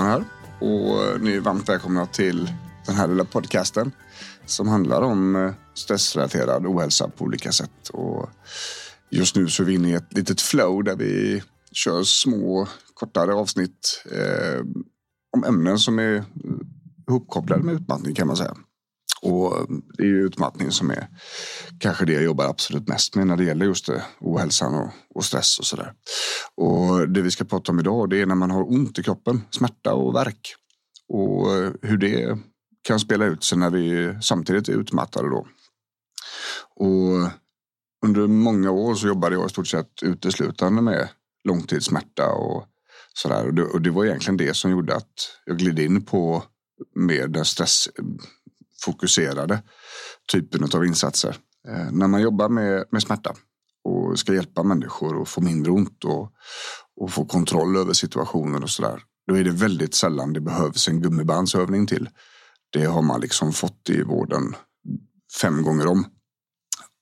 var här. Och eh, ni är varmt välkomna till den här lilla podcasten som handlar om eh, stressrelaterad ohälsa på olika sätt. Och just nu så är vi inne i ett litet flow där vi kör små kortare avsnitt eh, om ämnen som är eh, ihopkopplade med utmattning kan man säga. Och det är ju utmattning som är kanske det jag jobbar absolut mest med när det gäller just det, ohälsan och, och stress och sådär. Och det vi ska prata om idag det är när man har ont i kroppen, smärta och värk. Och hur det kan spela ut sig när vi samtidigt är utmattade då. Och under många år så jobbade jag i stort sett uteslutande med långtidssmärta och sådär. Och det, och det var egentligen det som gjorde att jag gled in på mer den stress fokuserade typen av insatser. Eh, när man jobbar med, med smärta och ska hjälpa människor att få mindre ont och, och få kontroll över situationen och sådär. Då är det väldigt sällan det behövs en gummibandsövning till. Det har man liksom fått i vården fem gånger om.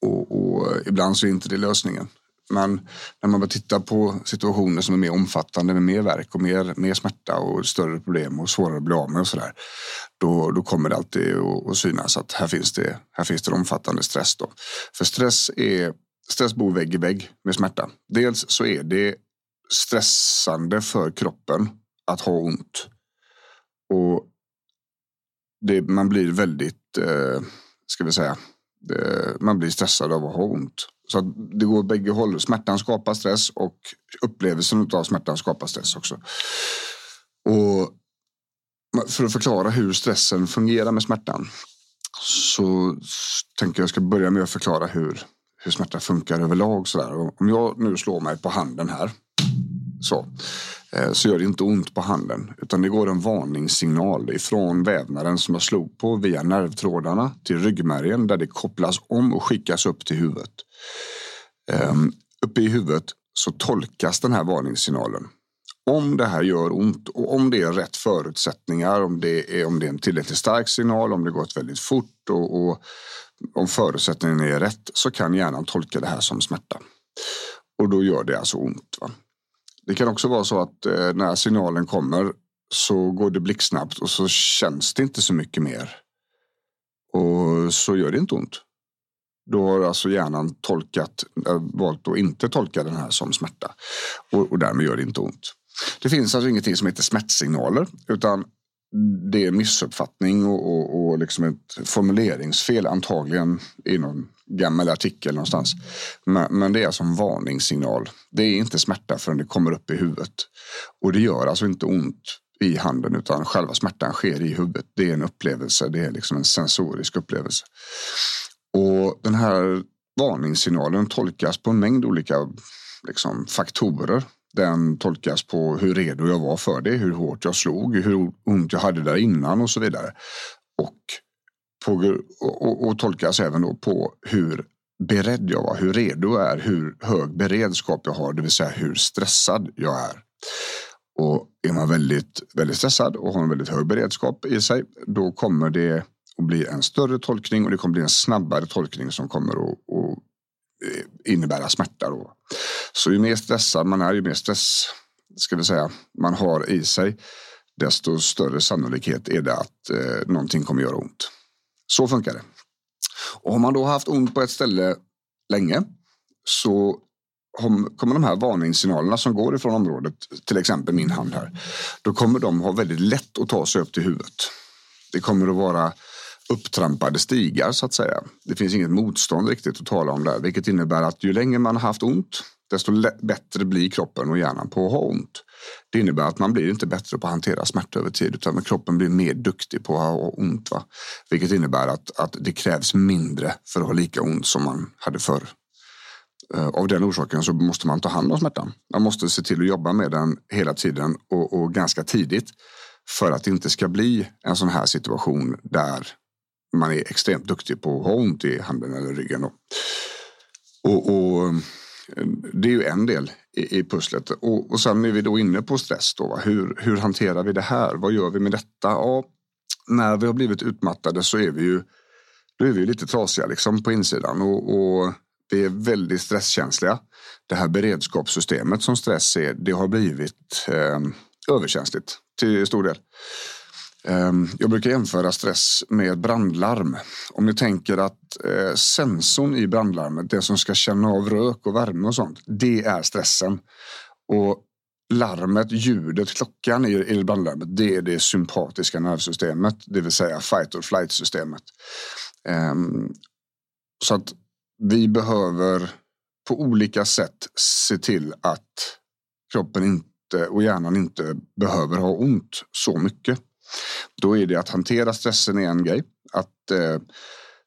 Och, och ibland så är inte det lösningen. Men när man börjar titta på situationer som är mer omfattande med mer verk och mer, mer smärta och större problem och svårare att bli av med och sådär. Då, då kommer det alltid att, att synas att här finns det, här finns det omfattande stress. Då. För stress, är, stress bor vägg i vägg med smärta. Dels så är det stressande för kroppen att ha ont. Och det, man blir väldigt, eh, ska vi säga, det, man blir stressad av att ha ont. Så det går bägge håll. Smärtan skapar stress och upplevelsen av smärtan skapar stress också. Och för att förklara hur stressen fungerar med smärtan så tänker jag ska börja med att förklara hur, hur smärta funkar överlag. Så där. Om jag nu slår mig på handen här så, eh, så gör det inte ont på handen utan det går en varningssignal ifrån vävnaden som jag slog på via nervtrådarna till ryggmärgen där det kopplas om och skickas upp till huvudet. Um, uppe i huvudet så tolkas den här varningssignalen. Om det här gör ont och om det är rätt förutsättningar, om det är, om det är en tillräckligt stark signal, om det gått väldigt fort och, och om förutsättningen är rätt så kan hjärnan tolka det här som smärta. Och då gör det alltså ont. Va? Det kan också vara så att eh, när signalen kommer så går det blixtsnabbt och så känns det inte så mycket mer. Och så gör det inte ont. Då har alltså hjärnan tolkat, eh, valt att inte tolka den här som smärta. Och, och därmed gör det inte ont. Det finns alltså ingenting som heter smärtsignaler utan det är en missuppfattning och, och, och liksom ett formuleringsfel antagligen i någon gammal artikel någonstans. Men, men, det är alltså en varningssignal. Det är inte smärta förrän det kommer upp i huvudet. Och det gör alltså inte ont i handen utan själva smärtan sker i huvudet. Det är en upplevelse, det är liksom en sensorisk upplevelse. Och den här varningssignalen tolkas på en mängd olika liksom, faktorer. Den tolkas på hur redo jag var för det, hur hårt jag slog, hur ont jag hade där innan och så vidare. Och, på, och, och tolkas även då på hur beredd jag var, hur redo jag är, hur hög beredskap jag har, det vill säga hur stressad jag är. Och är man väldigt, väldigt stressad och har en väldigt hög beredskap i sig, då kommer det att bli en större tolkning och det kommer bli en snabbare tolkning som kommer att, att eh, innebära smärta. Då. Så ju mer stressad man är, ju mer stress ska vi säga, man har i sig, desto större sannolikhet är det att eh, någonting kommer göra ont. Så funkar det. Och har man då haft ont på ett ställe länge så kommer de här varningssignalerna som går ifrån området, till exempel min hand här, då kommer de ha väldigt lätt att ta sig upp till huvudet. Det kommer att vara upptrampade stigar så att säga. Det finns inget motstånd riktigt att tala om där, vilket innebär att ju längre man har haft ont, desto bättre blir kroppen och hjärnan på att ha ont. Det innebär att man blir inte bättre på att hantera smärta över tid utan kroppen blir mer duktig på att ha ont. Va? Vilket innebär att, att det krävs mindre för att ha lika ont som man hade förr. Eh, av den orsaken så måste man ta hand om smärtan. Man måste se till att jobba med den hela tiden och, och ganska tidigt för att det inte ska bli en sån här situation där man är extremt duktig på att ha ont i handen eller ryggen. Då. Och, och det är ju en del i, i pusslet. Och, och sen är vi då inne på stress. Då, hur, hur hanterar vi det här? Vad gör vi med detta? Ja, när vi har blivit utmattade så är vi ju, då är vi lite trasiga liksom på insidan. Och, och vi är väldigt stresskänsliga. Det här beredskapssystemet som stress är, det har blivit eh, överkänsligt till stor del. Ehm, jag brukar jämföra stress med brandlarm. Om ni tänker att eh, sensorn i brandlarmet, det som ska känna av rök och värme och sånt, det är stressen. Och larmet, ljudet, klockan i brandlarmet, det är det sympatiska nervsystemet, det vill säga fight or flight systemet. Ehm, så att vi behöver på olika sätt se till att kroppen inte och hjärnan inte behöver ha ont så mycket. Då är det att hantera stressen är en grej. Att eh,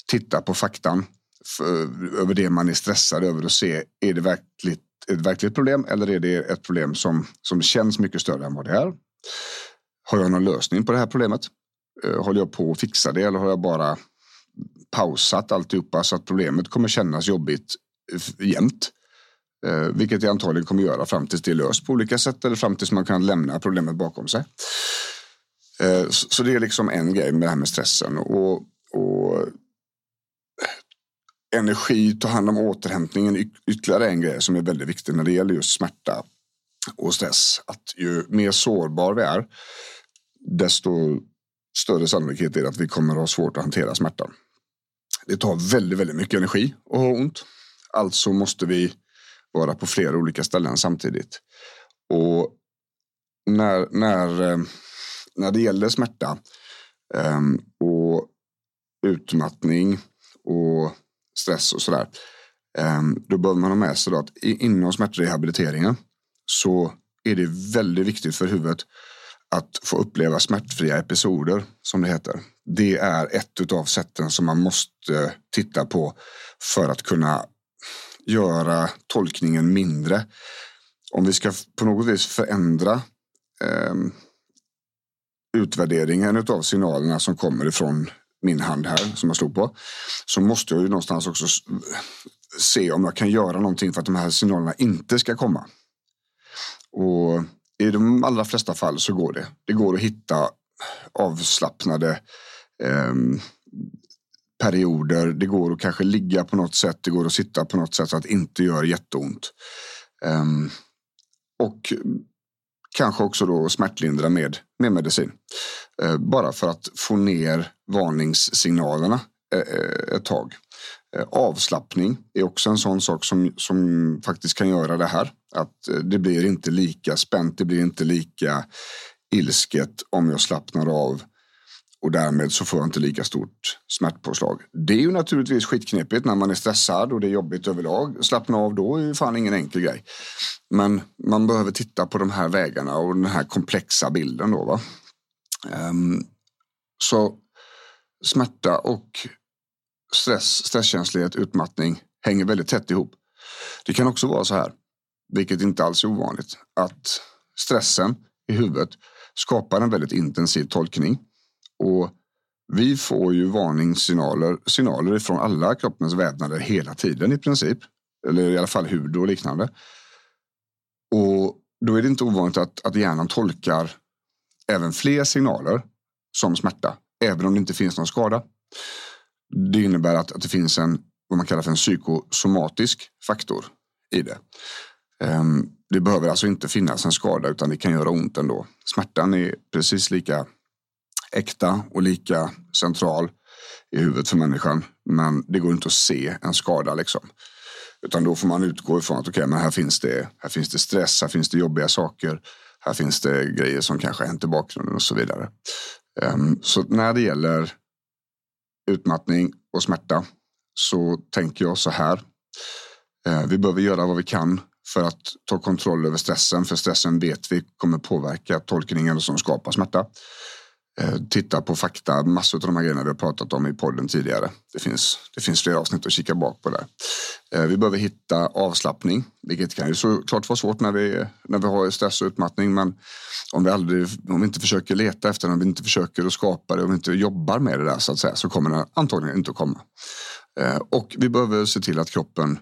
titta på faktan för, över det man är stressad över och se är det verkligt, ett verkligt problem eller är det ett problem som, som känns mycket större än vad det är. Har jag någon lösning på det här problemet? Eh, håller jag på att fixa det eller har jag bara pausat alltihopa så att problemet kommer kännas jobbigt eh, jämt? Eh, vilket det antagligen kommer göra fram tills det är löst på olika sätt eller fram tills man kan lämna problemet bakom sig. Eh, så det är liksom en grej med det här med stressen. Och, och energi, ta hand om återhämtningen, ytterligare en grej som är väldigt viktig när det gäller just smärta och stress. Att ju mer sårbar vi är, desto större sannolikhet är det att vi kommer att ha svårt att hantera smärtan. Det tar väldigt, väldigt mycket energi att ha ont. Alltså måste vi vara på flera olika ställen samtidigt. Och när, när eh, när det gäller smärta ehm, och utmattning och stress och sådär. Um, då behöver man ha med sig att inom smärtrehabiliteringen så är det väldigt viktigt för huvudet att få uppleva smärtfria episoder som det heter. Det är ett av sätten som man måste titta på för att kunna göra tolkningen mindre. Om vi ska på något vis förändra ehm, utvärderingen av signalerna som kommer ifrån min hand här som jag slog på så måste jag ju någonstans också se om jag kan göra någonting för att de här signalerna inte ska komma. Och i de allra flesta fall så går det. Det går att hitta avslappnade eh, perioder. Det går att kanske ligga på något sätt. Det går att sitta på något sätt så att det inte gör jätteont. Eh, och kanske också då smärtlindra med, med medicin. Eh, bara för att få ner varningssignalerna eh, eh, ett tag. Avslappning är också en sån sak som, som faktiskt kan göra det här. Att det blir inte lika spänt, det blir inte lika ilsket om jag slappnar av och därmed så får jag inte lika stort smärtpåslag. Det är ju naturligtvis skitknepigt när man är stressad och det är jobbigt överlag. Slappna av då är ju fan ingen enkel grej. Men man behöver titta på de här vägarna och den här komplexa bilden då. Va? Um, så smärta och stress, stresskänslighet, utmattning hänger väldigt tätt ihop. Det kan också vara så här, vilket inte alls är ovanligt, att stressen i huvudet skapar en väldigt intensiv tolkning och vi får ju varningssignaler signaler från alla kroppens vävnader hela tiden i princip. Eller i alla fall hud och liknande. Och då är det inte ovanligt att, att hjärnan tolkar även fler signaler som smärta, även om det inte finns någon skada. Det innebär att, att det finns en vad man kallar för en psykosomatisk faktor i det. Ehm, det behöver alltså inte finnas en skada utan det kan göra ont ändå. Smärtan är precis lika äkta och lika central i huvudet för människan. Men det går inte att se en skada liksom. Utan då får man utgå ifrån att okay, men här, finns det, här finns det stress, här finns det jobbiga saker. Här finns det grejer som kanske har hänt i bakgrunden och så vidare. Um, så när det gäller utmattning och smärta så tänker jag så här. Uh, vi behöver göra vad vi kan för att ta kontroll över stressen. För stressen vet vi kommer påverka tolkningen som skapar smärta. Eh, titta på fakta, massor av de här grejerna vi har pratat om i podden tidigare. Det finns, det finns flera avsnitt att kika bak på där. Eh, vi behöver hitta avslappning, vilket kan ju såklart vara svårt när vi, när vi har stress och utmattning. Men om vi, aldrig, om vi inte försöker leta efter det, om vi inte försöker att skapa det, om vi inte jobbar med det där så att säga, så kommer det antagligen inte att komma. Eh, och vi behöver se till att kroppen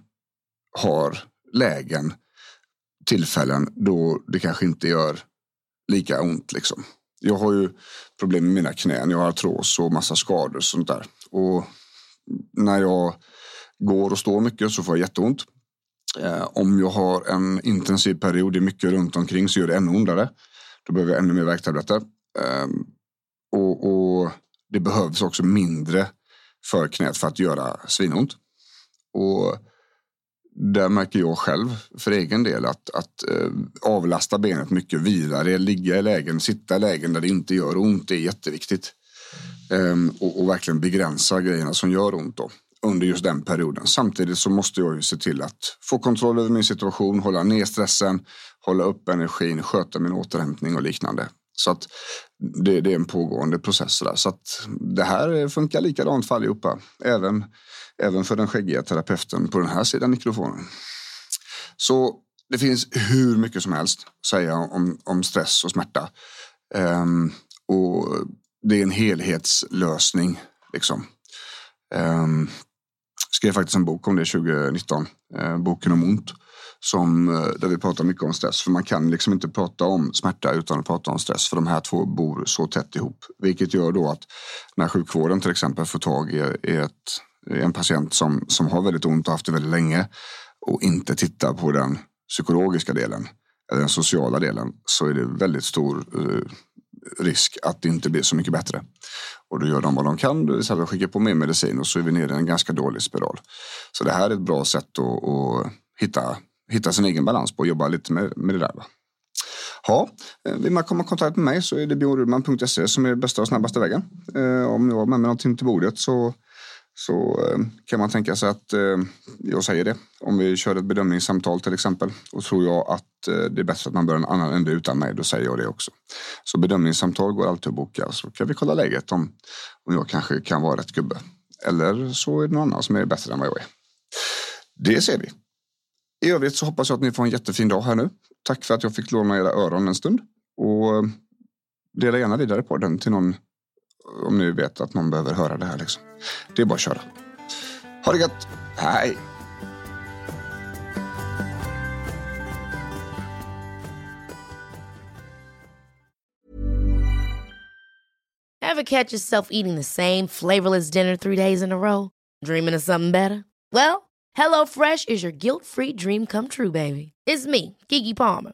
har lägen, tillfällen då det kanske inte gör lika ont. Liksom. Jag har ju problem med mina knän. Jag har artros och massa skador och sånt där. Och när jag går och står mycket så får jag jätteont. Eh, om jag har en intensiv period, det är mycket runt omkring så gör det ännu ondare. Då behöver jag ännu mer värktabletter. Ehm, och, och, det behövs också mindre för knät för att göra svinont. Och där märker jag själv för egen del att, att eh, avlasta benet mycket vidare, ligga i lägen, sitta i lägen där det inte gör ont, det är jätteviktigt. Ehm, och, och, verkligen begränsa grejerna som gör ont då, under just den perioden. Samtidigt så måste jag ju se till att få kontroll över min situation, hålla ner stressen, hålla upp energin, sköta min återhämtning och liknande. Så att det, det är en pågående process. Där. Så att det här funkar likadant för allihopa. Även Även för den skäggiga terapeuten på den här sidan mikrofonen. Så det finns hur mycket som helst att säga om, om stress och smärta. Um, och det är en helhetslösning. Liksom. Um, skrev faktiskt en bok om det 2019, uh, eh, boken om ont. Som, uh, där vi pratar mycket om stress. För man kan liksom inte prata om smärta utan att prata om stress. För de här två bor så tätt ihop. Vilket gör då att när sjukvården till exempel får tag i, i ett Eh, en patient som, som har väldigt ont och haft det väldigt länge och inte tittar på den psykologiska delen eller den sociala delen så är det väldigt stor eh, risk att det inte blir så mycket bättre. Och då gör de vad de kan, det vill säga skickar på mer medicin och så är vi nere i en ganska dålig spiral. Så det här är ett bra sätt att, att hitta, hitta sin egen balans på och jobba lite med, med det där. Va? Ja, eh, vill man komma i kontakt med mig så är det bjornrudman.se som är bästa och snabbaste vägen. Eh, om jag har med mig någonting till bordet så så eh, kan man tänka sig att eh, jag säger det. Om vi kör ett bedömningssamtal till exempel och tror jag att eh, det är bättre att man börjar en annan ände utan mig, då säger jag det också. Så bedömningssamtal går alltid att boka så kan vi kolla läget om, om jag kanske kan vara rätt gubbe. Eller så är det någon annan som är bättre än vad jag är. Det ser vi. I övrigt så hoppas jag att ni får en jättefin dag här nu. Tack för att jag fick låna era öron en stund. Och dela gärna vidare på den till någon om ni vet att någon behöver höra det här. Liksom. Det är bara att köra. Ha det gött. Hej! Have catch yourself eating the same flavorless dinner three days in a row? Dreaming of something better? Well, hello fresh is your guilt free dream come true baby. It's me, Gigi Palmer.